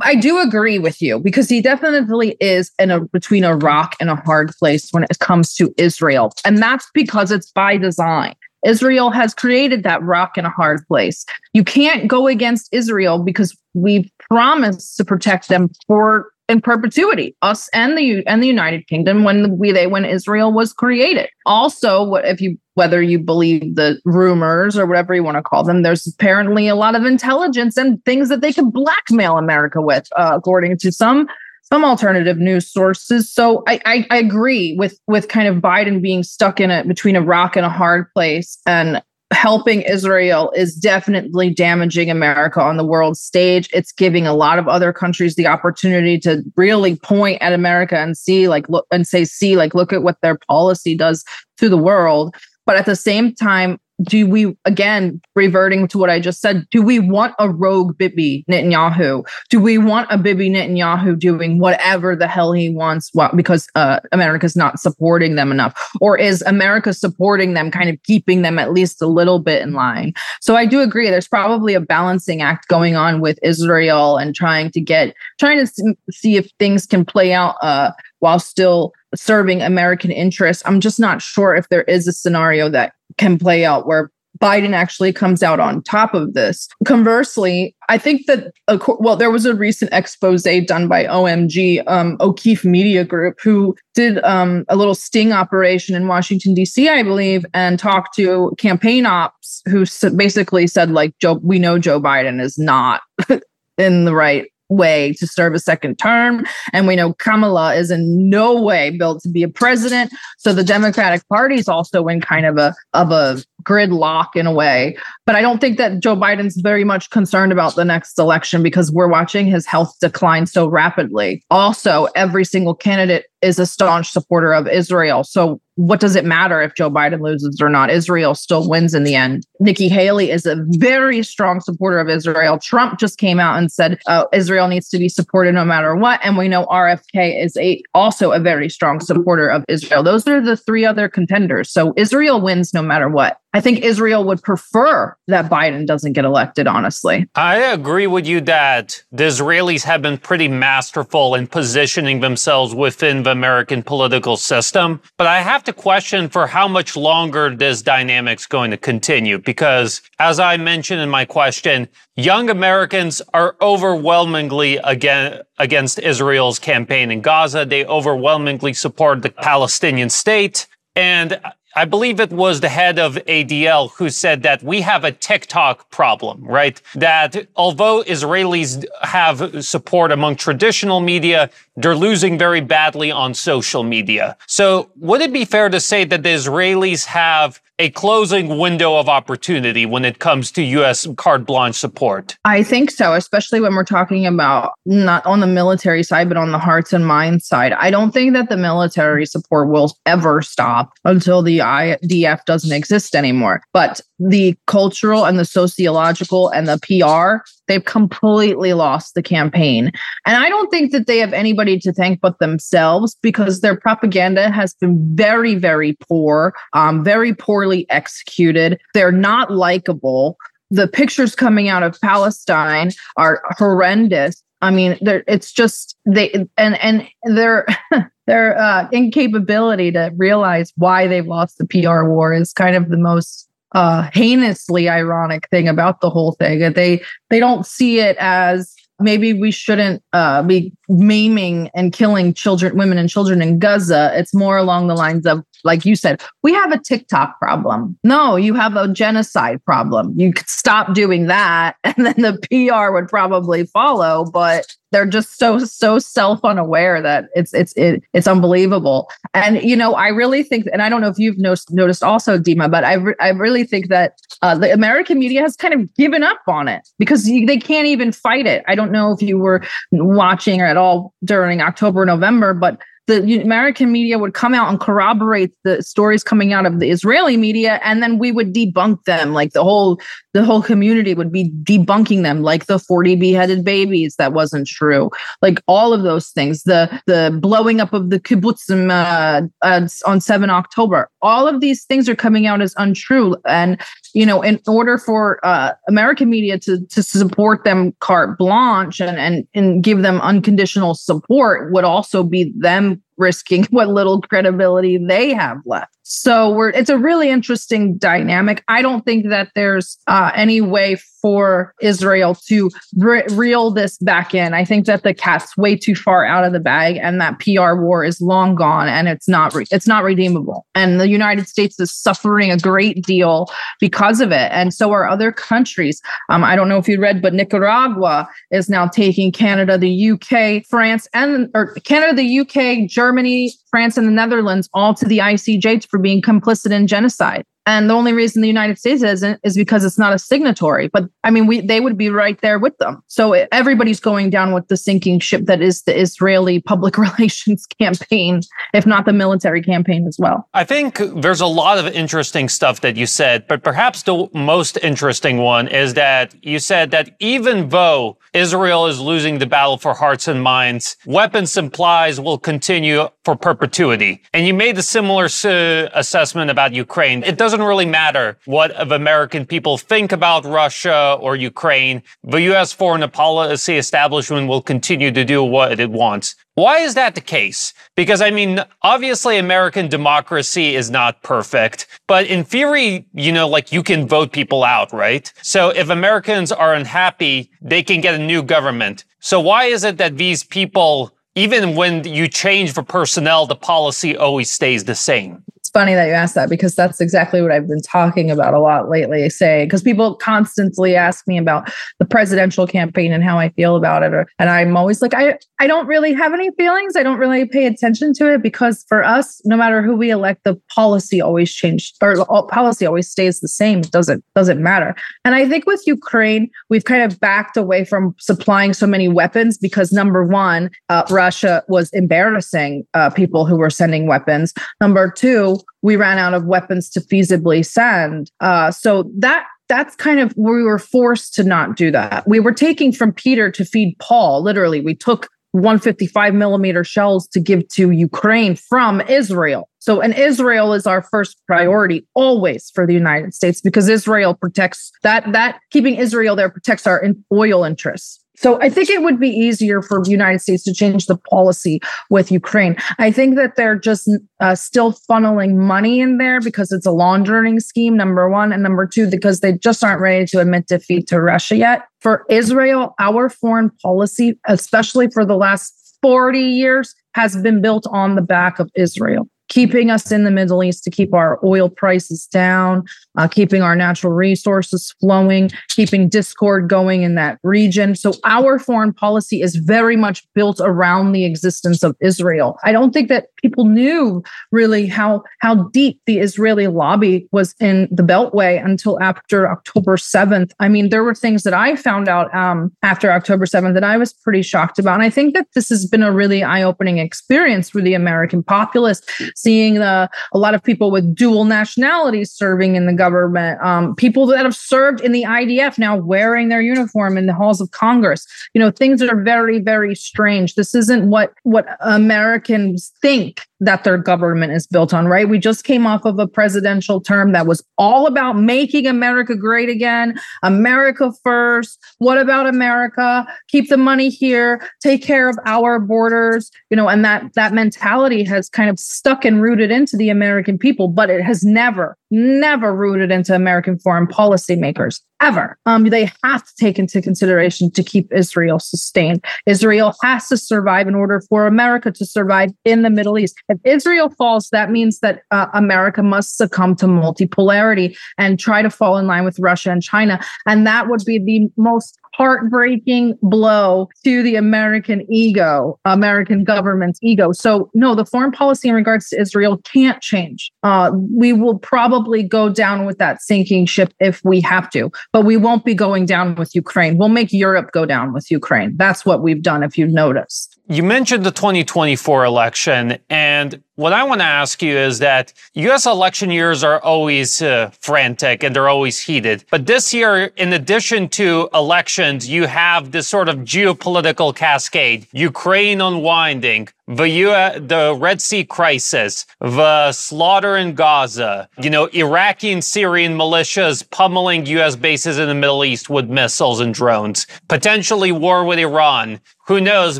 Speaker 2: I do agree with you because he definitely is in a between a rock and a hard place when it comes to Israel. And that's because it's by design. Israel has created that rock in a hard place. You can't go against Israel because we promised to protect them for in perpetuity, us and the and the United Kingdom when we they when Israel was created. Also, what if you whether you believe the rumors or whatever you want to call them, there's apparently a lot of intelligence and things that they could blackmail America with, uh, according to some some alternative news sources. So I, I, I agree with with kind of Biden being stuck in it between a rock and a hard place, and helping Israel is definitely damaging America on the world stage. It's giving a lot of other countries the opportunity to really point at America and see, like, look and say, see, like, look at what their policy does to the world. But at the same time, do we again reverting to what I just said? Do we want a rogue Bibi Netanyahu? Do we want a Bibi Netanyahu doing whatever the hell he wants because uh, America's not supporting them enough, or is America supporting them, kind of keeping them at least a little bit in line? So I do agree. There's probably a balancing act going on with Israel and trying to get trying to see if things can play out uh, while still serving American interests. I'm just not sure if there is a scenario that can play out where Biden actually comes out on top of this. Conversely, I think that, well, there was a recent expose done by OMG, um, O'Keefe Media Group, who did um, a little sting operation in Washington, D.C., I believe, and talked to campaign ops who basically said, like, Joe, we know Joe Biden is not in the right way to serve a second term. And we know Kamala is in no way built to be a president. So the Democratic Party is also in kind of a of a gridlock in a way. But I don't think that Joe Biden's very much concerned about the next election because we're watching his health decline so rapidly. Also, every single candidate is a staunch supporter of Israel. So what does it matter if Joe Biden loses or not? Israel still wins in the end. Nikki Haley is a very strong supporter of Israel. Trump just came out and said uh, Israel needs to be supported no matter what. And we know RFK is a also a very strong supporter of Israel. Those are the three other contenders. So Israel wins no matter what. I think Israel would prefer that Biden doesn't get elected, honestly.
Speaker 1: I agree with you that the Israelis have been pretty masterful in positioning themselves within the American political system. But I have to question for how much longer this dynamic's going to continue. Because as I mentioned in my question, young Americans are overwhelmingly again, against Israel's campaign in Gaza. They overwhelmingly support the Palestinian state. And I believe it was the head of ADL who said that we have a TikTok problem, right? That although Israelis have support among traditional media, they're losing very badly on social media. So would it be fair to say that the Israelis have a closing window of opportunity when it comes to US carte blanche support?
Speaker 2: I think so, especially when we're talking about not on the military side, but on the hearts and minds side. I don't think that the military support will ever stop until the IDF doesn't exist anymore. But the cultural and the sociological and the PR, they've completely lost the campaign. And I don't think that they have anybody to thank but themselves because their propaganda has been very, very poor, um, very poorly executed. They're not likable. The pictures coming out of Palestine are horrendous. I mean, it's just they and and their their uh, incapability to realize why they've lost the PR war is kind of the most uh, heinously ironic thing about the whole thing. That they they don't see it as maybe we shouldn't uh, be maiming and killing children, women and children in Gaza. It's more along the lines of, like you said, we have a TikTok problem. No, you have a genocide problem. You could stop doing that, and then the PR would probably follow. But they're just so so self unaware that it's it's it, it's unbelievable. And you know, I really think, and I don't know if you've noticed, noticed also, Dima, but I re- I really think that uh, the American media has kind of given up on it because they can't even fight it. I don't know if you were watching at all during October, November, but the American media would come out and corroborate the stories coming out of the Israeli media, and then we would debunk them. Like the whole the whole community would be debunking them, like the 40 beheaded babies that wasn't true, like all of those things. The the blowing up of the kibbutzim uh, uh, on 7 October. All of these things are coming out as untrue, and you know, in order for uh, American media to to support them carte blanche and and and give them unconditional support would also be them risking what little credibility they have left. So we're it's a really interesting dynamic. I don't think that there's uh, any way for Israel to re- reel this back in. I think that the cat's way too far out of the bag, and that PR war is long gone, and it's not re- it's not redeemable. And the United States is suffering a great deal because of it, and so are other countries. Um, I don't know if you read, but Nicaragua is now taking Canada, the UK, France, and or Canada, the UK, Germany, France, and the Netherlands all to the ICJ for being complicit in genocide. And the only reason the United States isn't is because it's not a signatory. But I mean, we they would be right there with them. So everybody's going down with the sinking ship that is the Israeli public relations campaign, if not the military campaign as well.
Speaker 1: I think there's a lot of interesting stuff that you said, but perhaps the most interesting one is that you said that even though Israel is losing the battle for hearts and minds, weapons supplies will continue for perpetuity. And you made a similar uh, assessment about Ukraine. It doesn't doesn't really matter what of American people think about Russia or Ukraine. The U.S. foreign policy establishment will continue to do what it wants. Why is that the case? Because I mean, obviously American democracy is not perfect, but in theory, you know, like you can vote people out, right? So if Americans are unhappy, they can get a new government. So why is it that these people, even when you change the personnel, the policy always stays the same?
Speaker 2: Funny that you asked that because that's exactly what I've been talking about a lot lately. Say, because people constantly ask me about the presidential campaign and how I feel about it. Or, and I'm always like, I, I don't really have any feelings. I don't really pay attention to it because for us, no matter who we elect, the policy always changes or policy always stays the same. It doesn't, doesn't matter. And I think with Ukraine, we've kind of backed away from supplying so many weapons because number one, uh, Russia was embarrassing uh, people who were sending weapons. Number two, we ran out of weapons to feasibly send. Uh, so that that's kind of we were forced to not do that. We were taking from Peter to feed Paul. Literally, we took 155 millimeter shells to give to Ukraine from Israel. So, and Israel is our first priority always for the United States because Israel protects that, that keeping Israel there protects our oil interests. So I think it would be easier for the United States to change the policy with Ukraine. I think that they're just uh, still funneling money in there because it's a laundering scheme, number one. And number two, because they just aren't ready to admit defeat to Russia yet. For Israel, our foreign policy, especially for the last 40 years, has been built on the back of Israel keeping us in the Middle East to keep our oil prices down, uh, keeping our natural resources flowing, keeping discord going in that region. So our foreign policy is very much built around the existence of Israel. I don't think that people knew really how how deep the Israeli lobby was in the Beltway until after October 7th. I mean, there were things that I found out um, after October 7th that I was pretty shocked about. And I think that this has been a really eye-opening experience for the American populace seeing the, a lot of people with dual nationalities serving in the government, um, people that have served in the IDF now wearing their uniform in the halls of Congress. You know, things are very, very strange. This isn't what what Americans think that their government is built on, right? We just came off of a presidential term that was all about making America great again, America first. What about America? Keep the money here, take care of our borders, you know, and that that mentality has kind of stuck and rooted into the American people, but it has never never rooted into American foreign policy makers ever. Um, they have to take into consideration to keep Israel sustained. Israel has to survive in order for America to survive in the Middle East. If Israel falls, that means that uh, America must succumb to multipolarity and try to fall in line with Russia and China. And that would be the most heartbreaking blow to the American ego, American government's ego. So, no, the foreign policy in regards to Israel can't change. Uh, we will probably go down with that sinking ship if we have to, but we won't be going down with Ukraine. We'll make Europe go down with Ukraine. That's what we've done, if you've noticed.
Speaker 1: You mentioned the 2024 election, and what I want to ask you is that US election years are always uh, frantic and they're always heated. But this year, in addition to elections, you have this sort of geopolitical cascade Ukraine unwinding, the, U- the Red Sea crisis, the slaughter in Gaza, you know, Iraqi and Syrian militias pummeling US bases in the Middle East with missiles and drones, potentially war with Iran. Who knows?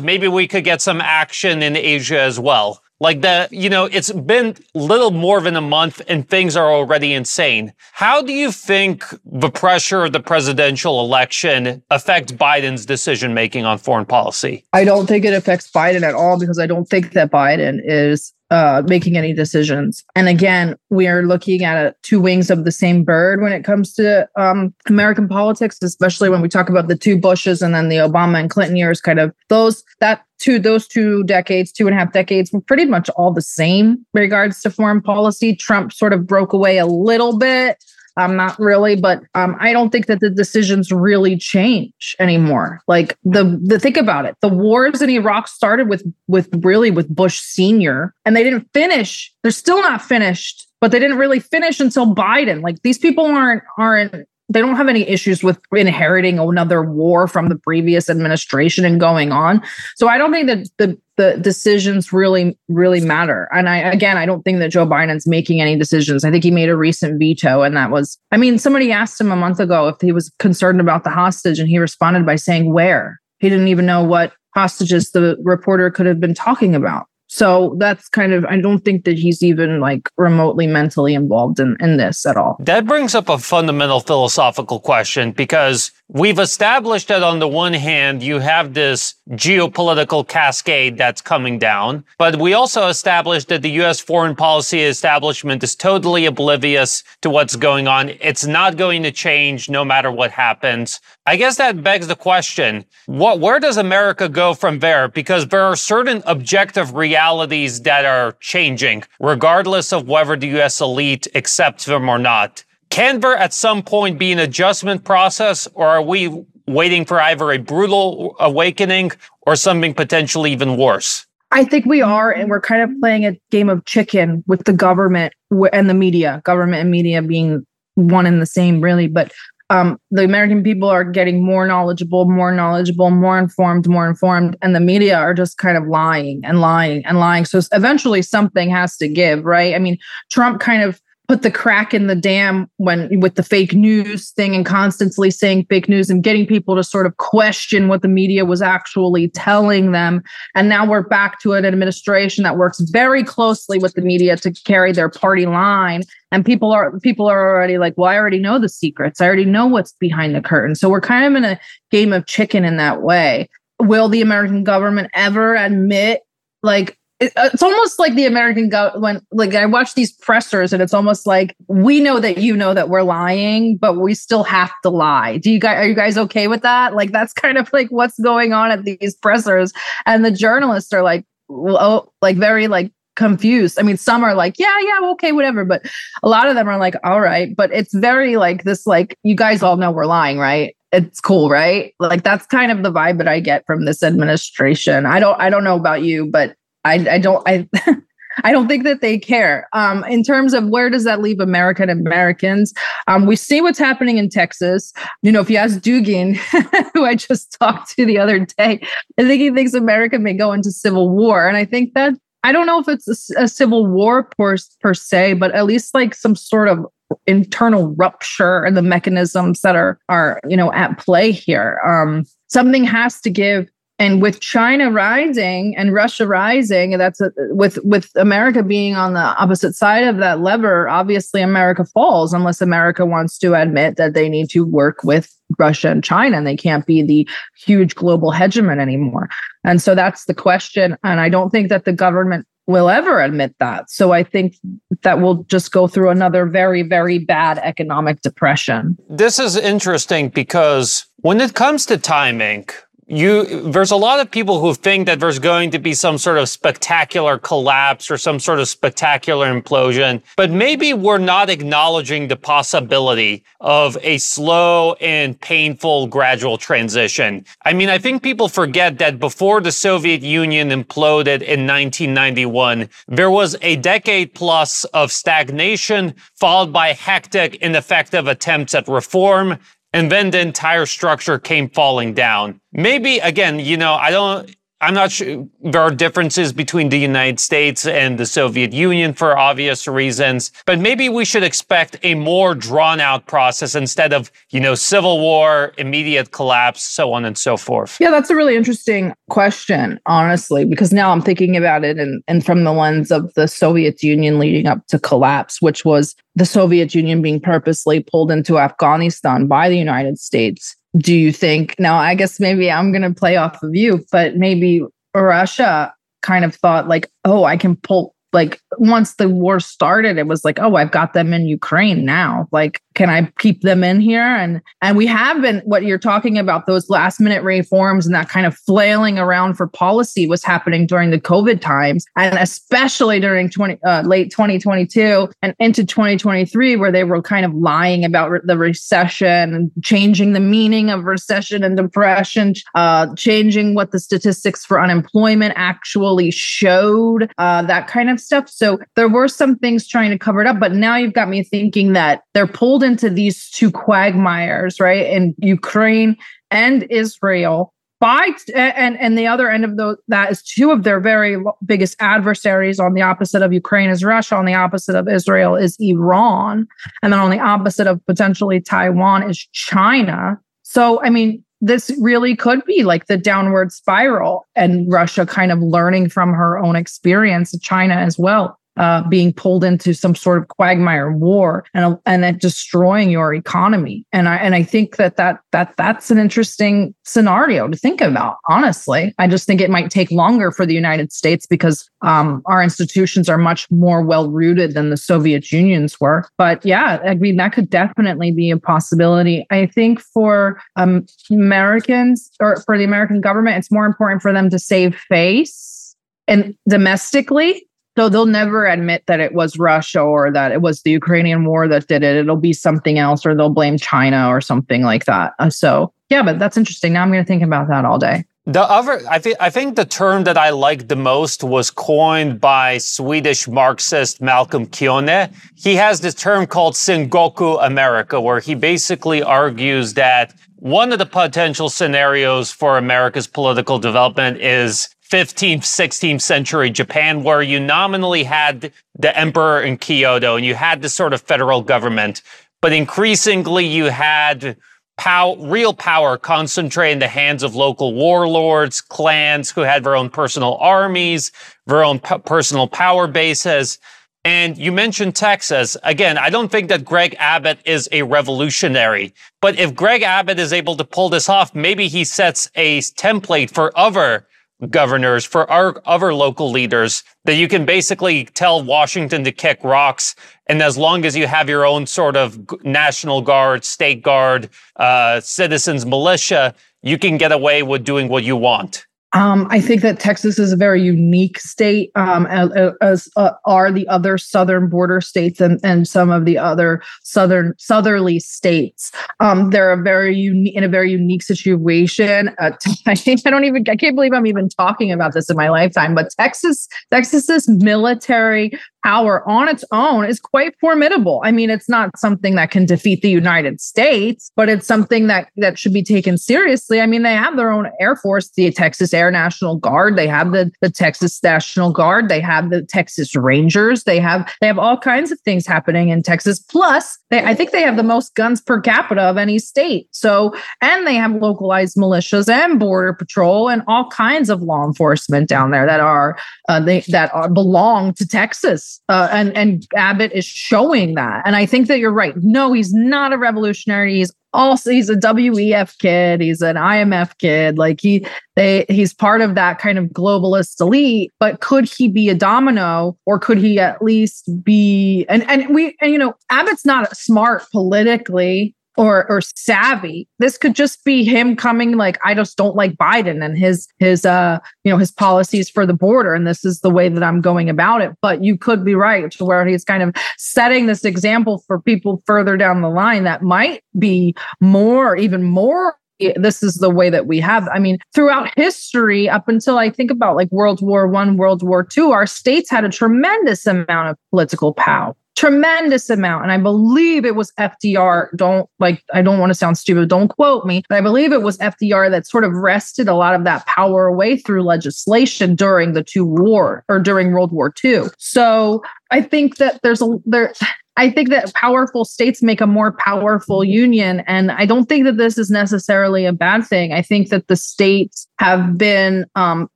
Speaker 1: Maybe we could get some action in Asia as well. Like the, you know, it's been little more than a month and things are already insane. How do you think the pressure of the presidential election affects Biden's decision making on foreign policy?
Speaker 2: I don't think it affects Biden at all because I don't think that Biden is uh, making any decisions. And again, we are looking at a, two wings of the same bird when it comes to um, American politics, especially when we talk about the two Bushes and then the Obama and Clinton years. Kind of those that two those two decades, two and a half decades, were pretty much all the same regards to foreign policy. Trump sort of broke away a little bit um, not really, but um, I don't think that the decisions really change anymore. Like the the think about it, the wars in Iraq started with with really with Bush Senior, and they didn't finish. They're still not finished, but they didn't really finish until Biden. Like these people aren't aren't they don't have any issues with inheriting another war from the previous administration and going on. So I don't think that the the decisions really really matter. And I again, I don't think that Joe Biden's making any decisions. I think he made a recent veto, and that was. I mean, somebody asked him a month ago if he was concerned about the hostage, and he responded by saying, "Where?" He didn't even know what hostages the reporter could have been talking about. So that's kind of, I don't think that he's even like remotely mentally involved in, in this at all.
Speaker 1: That brings up a fundamental philosophical question because we've established that on the one hand, you have this geopolitical cascade that's coming down, but we also established that the U.S. foreign policy establishment is totally oblivious to what's going on. It's not going to change no matter what happens. I guess that begs the question, what, where does America go from there? Because there are certain objective realities that are changing, regardless of whether the U.S. elite accepts them or not. Can there at some point be an adjustment process, or are we waiting for either a brutal awakening or something potentially even worse?
Speaker 2: I think we are, and we're kind of playing a game of chicken with the government and the media, government and media being one and the same, really. But um, the American people are getting more knowledgeable, more knowledgeable, more informed, more informed, and the media are just kind of lying and lying and lying. So eventually something has to give, right? I mean, Trump kind of put the crack in the dam when with the fake news thing and constantly saying fake news and getting people to sort of question what the media was actually telling them. And now we're back to an administration that works very closely with the media to carry their party line. And people are people are already like well i already know the secrets. I already know what's behind the curtain. So we're kind of in a game of chicken in that way. Will the american government ever admit like Uh, it's almost like the American government. Like I watch these pressers, and it's almost like we know that you know that we're lying, but we still have to lie. Do you guys are you guys okay with that? Like that's kind of like what's going on at these pressers, and the journalists are like, oh, like very like confused. I mean, some are like, yeah, yeah, okay, whatever, but a lot of them are like, all right, but it's very like this, like you guys all know we're lying, right? It's cool, right? Like that's kind of the vibe that I get from this administration. I don't, I don't know about you, but I, I don't I I don't think that they care. Um, in terms of where does that leave American Americans? Um, we see what's happening in Texas. You know, if you ask Dugin, who I just talked to the other day, I think he thinks America may go into civil war. And I think that I don't know if it's a, a civil war per, per se, but at least like some sort of internal rupture and the mechanisms that are are you know at play here. Um, something has to give and with China rising and Russia rising, and that's a, with with America being on the opposite side of that lever. Obviously, America falls unless America wants to admit that they need to work with Russia and China, and they can't be the huge global hegemon anymore. And so that's the question. And I don't think that the government will ever admit that. So I think that we'll just go through another very, very bad economic depression.
Speaker 1: This is interesting because when it comes to timing, you there's a lot of people who think that there's going to be some sort of spectacular collapse or some sort of spectacular implosion but maybe we're not acknowledging the possibility of a slow and painful gradual transition. I mean i think people forget that before the soviet union imploded in 1991 there was a decade plus of stagnation followed by hectic ineffective attempts at reform and then the entire structure came falling down. Maybe again, you know, I don't I'm not sure there are differences between the United States and the Soviet Union for obvious reasons, but maybe we should expect a more drawn out process instead of, you know, civil war, immediate collapse, so on and so forth.
Speaker 2: Yeah, that's a really interesting question, honestly, because now I'm thinking about it and, and from the lens of the Soviet Union leading up to collapse, which was the Soviet Union being purposely pulled into Afghanistan by the United States do you think now i guess maybe i'm going to play off of you but maybe russia kind of thought like oh i can pull like once the war started it was like oh i've got them in ukraine now. Like can I keep them in here? And and we have been what you're talking about those last minute reforms and that kind of flailing around for policy was happening during the COVID times, and especially during 20 uh, late 2022 and into 2023, where they were kind of lying about re- the recession and changing the meaning of recession and depression, uh, changing what the statistics for unemployment actually showed, uh, that kind of stuff. So there were some things trying to cover it up, but now you've got me thinking that they're pulled into these two quagmires, right? In Ukraine and Israel. By and and the other end of the, that is two of their very biggest adversaries. On the opposite of Ukraine is Russia. On the opposite of Israel is Iran, and then on the opposite of potentially Taiwan is China. So I mean, this really could be like the downward spiral, and Russia kind of learning from her own experience, China as well uh, being pulled into some sort of quagmire war and and destroying your economy. And I and I think that that that that's an interesting scenario to think about. Honestly, I just think it might take longer for the United States because um, our institutions are much more well rooted than the Soviet Union's were. But yeah, I mean that could definitely be a possibility. I think for um, Americans or for the American government, it's more important for them to save face and domestically so they'll never admit that it was Russia or that it was the Ukrainian war that did it. It'll be something else, or they'll blame China or something like that. Uh, so yeah, but that's interesting. Now I'm going to think about that all day.
Speaker 1: The other, I think, I think the term that I liked the most was coined by Swedish Marxist Malcom Kyeyune. He has this term called Sengoku America, where he basically argues that one of the potential scenarios for America's political development is 15th, 16th century Japan, where you nominally had the emperor in Kyoto and you had this sort of federal government, but increasingly you had pow- real power concentrated in the hands of local warlords, clans who had their own personal armies, their own p- personal power bases. And you mentioned Texas. Again, I don't think that Greg Abbott is a revolutionary, but if Greg Abbott is able to pull this off, maybe he sets a template for other governors, for our other local leaders, that you can basically tell Washington to kick rocks. And as long as you have your own sort of National Guard, State Guard, uh, citizens militia, you can get away with doing what you want.
Speaker 2: Um, I think that Texas is a very unique state, um, as, uh, are the other southern border states and, and some of the other southern southerly states. Um, they're a very unique in a very unique situation. Uh, I don't even I can't believe I'm even talking about this in my lifetime. But Texas, Texas's military power on its own is quite formidable. I mean, it's not something that can defeat the United States, but it's something that that should be taken seriously. I mean, they have their own air force, the Texas Air National Guard, they have the the Texas National Guard, they have the Texas Rangers, they have they have all kinds of things happening in Texas. Plus, they, I think they have the most guns per capita of any state. So, and they have localized militias and border patrol and all kinds of law enforcement down there that are uh, they that are belong to Texas uh, and and Abbott is showing that. And I think that you're right. No, he's not a revolutionary. He's also he's a WEF kid. He's an IMF kid. Like he they he's part of that kind of globalist elite. But could he be a domino, or could he at least be? And and we and you know Abbott's not smart politically or or savvy. This could just be him coming like I just don't like Biden and his his uh you know his policies for the border and this is the way that I'm going about it. But you could be right to where he's kind of setting this example for people further down the line that might be more even more this is the way that we have i mean throughout history up until i think about like world war one world war two our states had a tremendous amount of political power tremendous amount. And I believe it was FDR. Don't like, I don't want to sound stupid. Don't quote me, but I believe it was FDR that sort of wrested a lot of that power away through legislation during the two war or during World War II. So I think that there's a there I think that powerful states make a more powerful union. And I don't think that this is necessarily a bad thing. I think that the states have been um,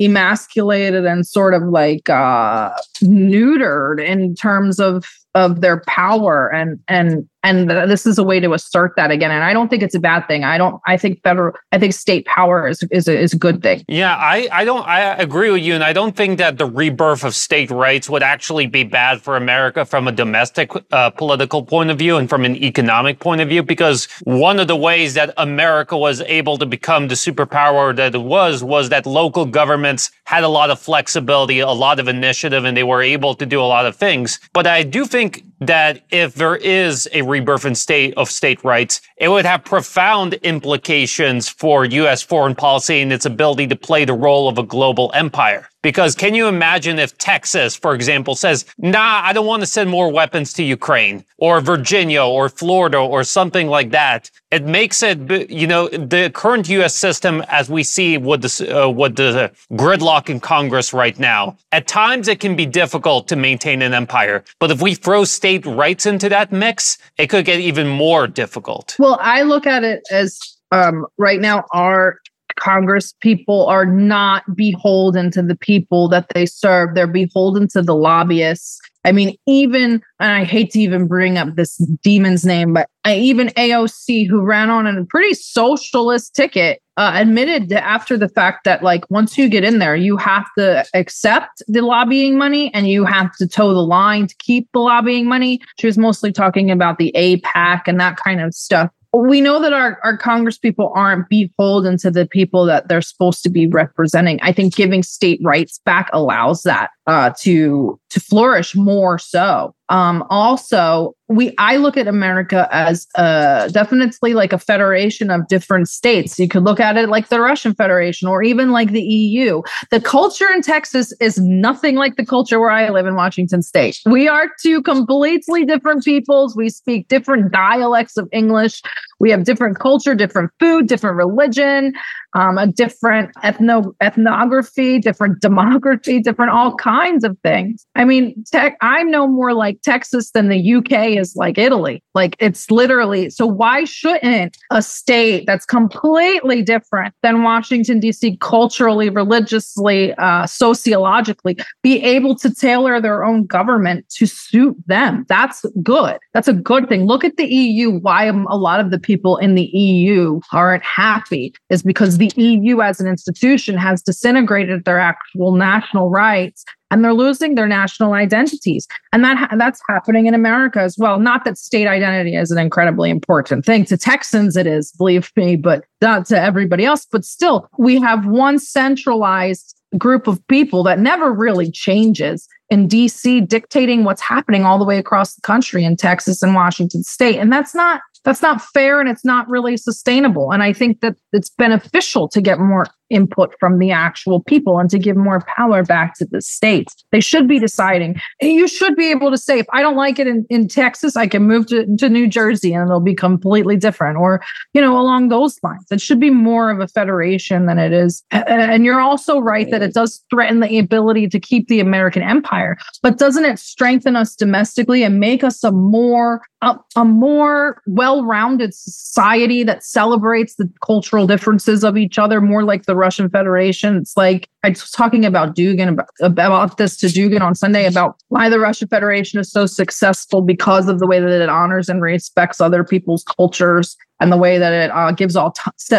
Speaker 2: emasculated and sort of like uh, neutered in terms of of their power and and and this is a way to assert that again. And i don't think it's a bad thing. I don't i think federal i think state power is is a, is a good thing.
Speaker 1: Yeah i i don't i agree with you. And i don't think that the rebirth of state rights would actually be bad for america from a domestic uh, political point of view and from an economic point of view because one of the ways that america was able to become the superpower that it was was that local governments had a lot of flexibility a lot of initiative and they were able to do a lot of things. But i do think think that if there is a rebirth in state of state rights, it would have profound implications for U.S. foreign policy and its ability to play the role of a global empire. Because can you imagine if Texas, for example, says, nah, I don't want to send more weapons to Ukraine or Virginia or Florida or something like that? It makes it, you know, the current U.S. system as we see with the, uh, with the gridlock in Congress right now, at times it can be difficult to maintain an empire. But if we throw state rights into that mix, it could get even more difficult.
Speaker 2: Well, I look at it as um, right now our Congress people are not beholden to the people that they serve. They're beholden to the lobbyists. I mean, even, and I hate to even bring up this demon's name, but I, even AOC, who ran on a pretty socialist ticket, uh, admitted after the fact that, like, once you get in there, you have to accept the lobbying money and you have to toe the line to keep the lobbying money. She was mostly talking about the AIPAC and that kind of stuff we know that our, our Congress people aren't beholden to the people that they're supposed to be representing. I think giving state rights back allows that uh, to to flourish more so. Um, also, we I look at America as uh, definitely like a federation of different states. You could look at it like the Russian Federation or even like the EU. The culture in Texas is nothing like the culture where I live in Washington State. We are two completely different peoples. We speak different dialects of English. We have different culture, different food, different religion um, a different ethno ethnography, different demography, different all kinds of things. I mean, tech, I'm no more like Texas than the UK is like Italy. Like it's literally so. Why shouldn't a state that's completely different than Washington D.C. culturally, religiously, uh, sociologically be able to tailor their own government to suit them? That's good. That's a good thing. Look at the EU. Why a lot of the people in the EU aren't happy is because the EU as an institution has disintegrated their actual national rights and they're losing their national identities. And that that's happening in America as well. Not that state identity is an incredibly important thing to Texans it is, believe me, but not to everybody else, but still we have one centralized group of people that never really changes in DC dictating what's happening all the way across the country in Texas and Washington state and that's not that's not fair and it's not really sustainable and I think that it's beneficial to get more input from the actual people and to give more power back to the states. They should be deciding. You should be able to say, if I don't like it in, in Texas, I can move to, to New Jersey and it'll be completely different, or, you know, along those lines. It should be more of a federation than it is. And you're also right that it does threaten the ability to keep the American empire, but doesn't it strengthen us domestically and make us a more a, a more well-rounded society that celebrates the cultural differences of each other more like the Russian Federation. It's like I was talking about Dugin about, about this to Dugin on Sunday about why the Russian Federation is so successful because of the way that it honors and respects other people's cultures and the way that it uh, gives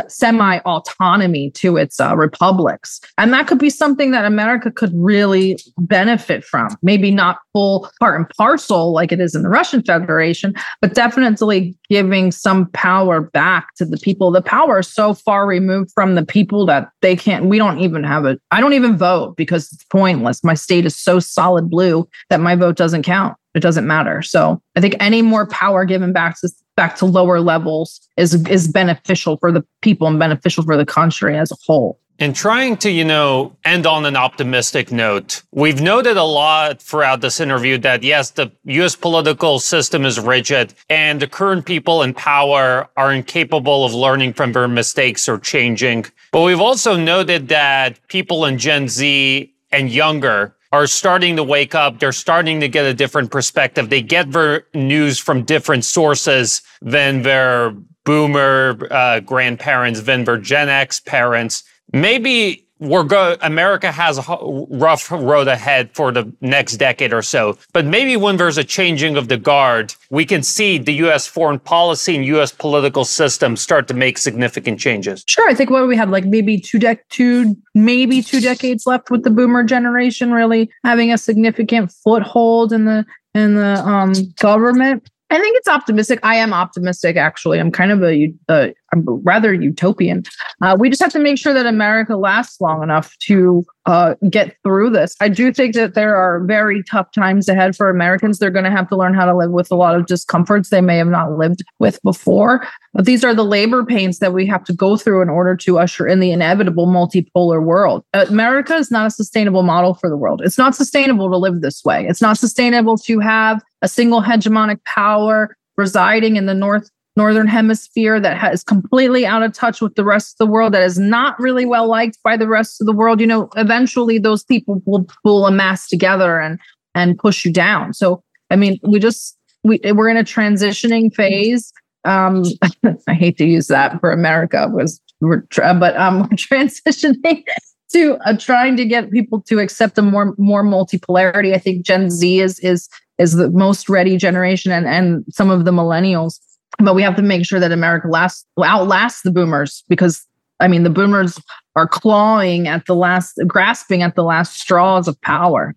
Speaker 2: semi autonomy to its uh, republics. And that could be something that America could really benefit from. Maybe not full part and parcel like it is in the Russian Federation, but definitely giving some power back to the people. The power is so far removed from the people that they can't, we don't even have it. I don't even vote because it's pointless. My state is so solid blue that my vote doesn't count. It doesn't matter. So I think any more power given back to back to lower levels is is beneficial for the people and beneficial for the country as a whole.
Speaker 1: And trying to, you know, end on an optimistic note, we've noted a lot throughout this interview that yes, the US political system is rigid and the current people in power are incapable of learning from their mistakes or changing. But we've also noted that people in Gen Z and younger are starting to wake up. They're starting to get a different perspective. They get news from different sources than their boomer uh, grandparents, than their Gen X parents. Maybe we're go America has a rough road ahead for the next decade or so. But maybe when there's a changing of the guard, we can see the US foreign policy and US political system start to make significant changes.
Speaker 2: Sure, I think what we have like maybe two dec two maybe two decades left with the boomer generation really having a significant foothold in the in the um, government. I think it's optimistic. I am optimistic, actually. I'm kind of a, I'm rather utopian. Uh, we just have to make sure that America lasts long enough to uh, get through this. I do think that there are very tough times ahead for Americans. They're going to have to learn how to live with a lot of discomforts they may have not lived with before. But these are the labor pains that we have to go through in order to usher in the inevitable multipolar world. America is not a sustainable model for the world. It's not sustainable to live this way. It's not sustainable to have a single hegemonic power residing in the north northern hemisphere that is completely out of touch with the rest of the world that is not really well liked by the rest of the world you know eventually those people will will amass together and and push you down. So i mean we just we we're in a transitioning phase. Um i hate to use that for america was but um we're transitioning to uh, trying to get people to accept a more more multipolarity. I think gen z is is is the most ready generation and, and some of the millennials. But we have to make sure that America lasts outlasts the boomers because I mean the boomers are clawing at the last grasping at the last straws of power.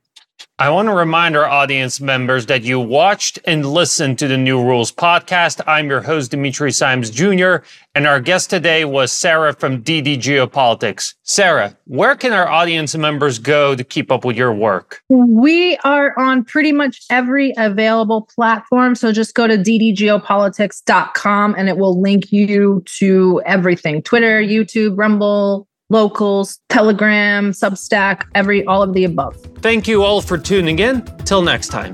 Speaker 1: I want to remind our audience members that you watched and listened to the New Rules podcast. I'm your host, Dimitri Simes Jr., and our guest today was Sarah from DD Geopolitics. Sarah, where can our audience members go to keep up with your work?
Speaker 2: We are on pretty much every available platform. So just go to ddgeopolitics.com and it will link you to everything Twitter, YouTube, Rumble, locals, Telegram, Substack, every all of the above.
Speaker 1: Thank you all for tuning in. Till next time.